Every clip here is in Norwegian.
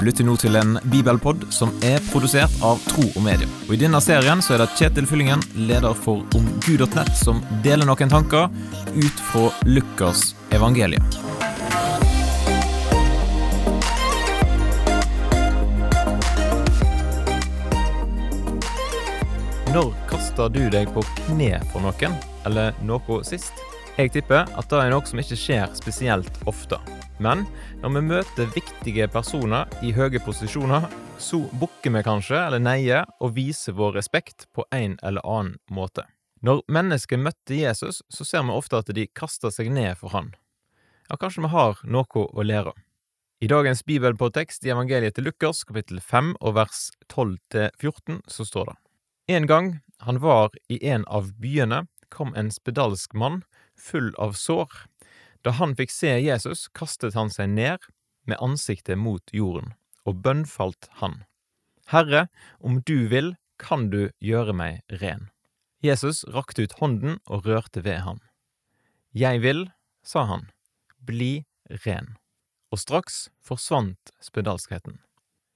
Du lytter nå til en bibelpod som er produsert av Tro og Medie. Og I denne serien så er det Kjetil Fyllingen, leder for omgud.nett, som deler noen tanker ut fra Lukas evangelium. Når kaster du deg på kne for noen, eller noe sist? Jeg tipper at det er noe som ikke skjer spesielt ofte. Men når vi møter viktige personer i høye posisjoner, så bukker vi kanskje, eller neier, og viser vår respekt på en eller annen måte. Når mennesker møtte Jesus, så ser vi ofte at de kaster seg ned for han. Ja, kanskje vi har noe å lære. I dagens bibelpåtekst i evangeliet til Lukas, kapittel 5 og vers 12-14, så står det En gang han var i en av byene, kom en spedalsk mann, full av sår. Da han fikk se Jesus, kastet han seg ned med ansiktet mot jorden, og bønnfalt han. Herre, om du vil, kan du gjøre meg ren. Jesus rakte ut hånden og rørte ved ham. Jeg vil, sa han, bli ren. Og straks forsvant spedalskheten.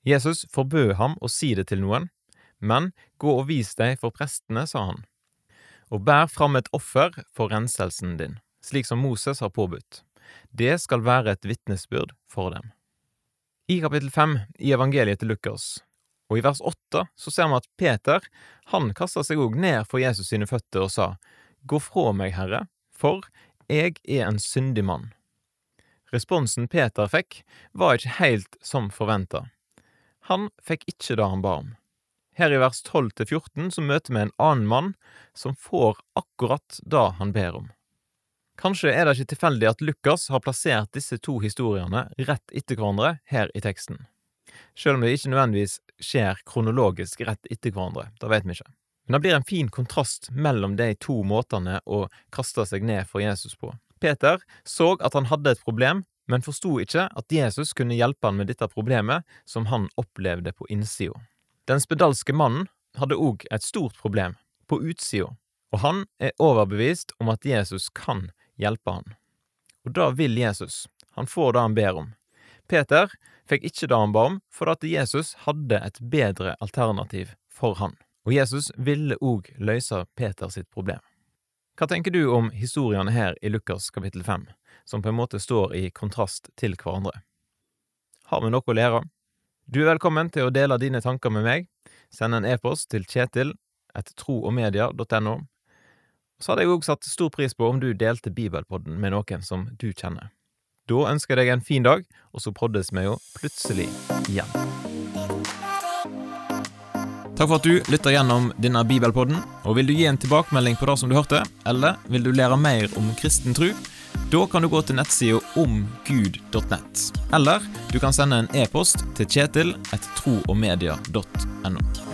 Jesus forbød ham å si det til noen, men gå og vis deg for prestene, sa han, og bær fram et offer for renselsen din slik som Moses har påbudt. Det skal være et vitnesbyrd for dem. I kapittel fem i evangeliet til Lukas, og i vers åtte, så ser vi at Peter han kasta seg òg ned for Jesus sine føtter og sa, Gå fra meg, Herre, for jeg er en syndig mann. Responsen Peter fikk, var ikke helt som forventa. Han fikk ikke det han ba om. Her i vers 12-14 så møter vi en annen mann som får akkurat det han ber om. Kanskje er det ikke tilfeldig at Lukas har plassert disse to historiene rett etter hverandre her i teksten. Selv om det ikke nødvendigvis skjer kronologisk rett etter hverandre, da vet vi ikke. Men det blir en fin kontrast mellom de to måtene å kaste seg ned for Jesus på. Peter så at han hadde et problem, men forsto ikke at Jesus kunne hjelpe han med dette problemet som han opplevde på innsida. Den spedalske mannen hadde òg et stort problem, på utsida, og han er overbevist om at Jesus kan hjelpe han. Og da vil Jesus. Han får det han ber om. Peter fikk ikke det han ba om, for at Jesus hadde et bedre alternativ for han. Og Jesus ville òg løse Peter sitt problem. Hva tenker du om historiene her i Lukas kapittel 5, som på en måte står i kontrast til hverandre? Har vi noe å lære? Du er velkommen til å dele dine tanker med meg. Send en e-post til kjetil etter troogmedia.no, så hadde jeg òg satt stor pris på om du delte Bibelpodden med noen som du kjenner. Da ønsker jeg deg en fin dag, og så poddes vi jo plutselig igjen. Takk for at du lytter gjennom denne Bibelpodden. og Vil du gi en tilbakemelding på det som du hørte, eller vil du lære mer om kristen tro, da kan du gå til nettsida omgud.nett. Eller du kan sende en e-post til kjetil etter troogmedia.no.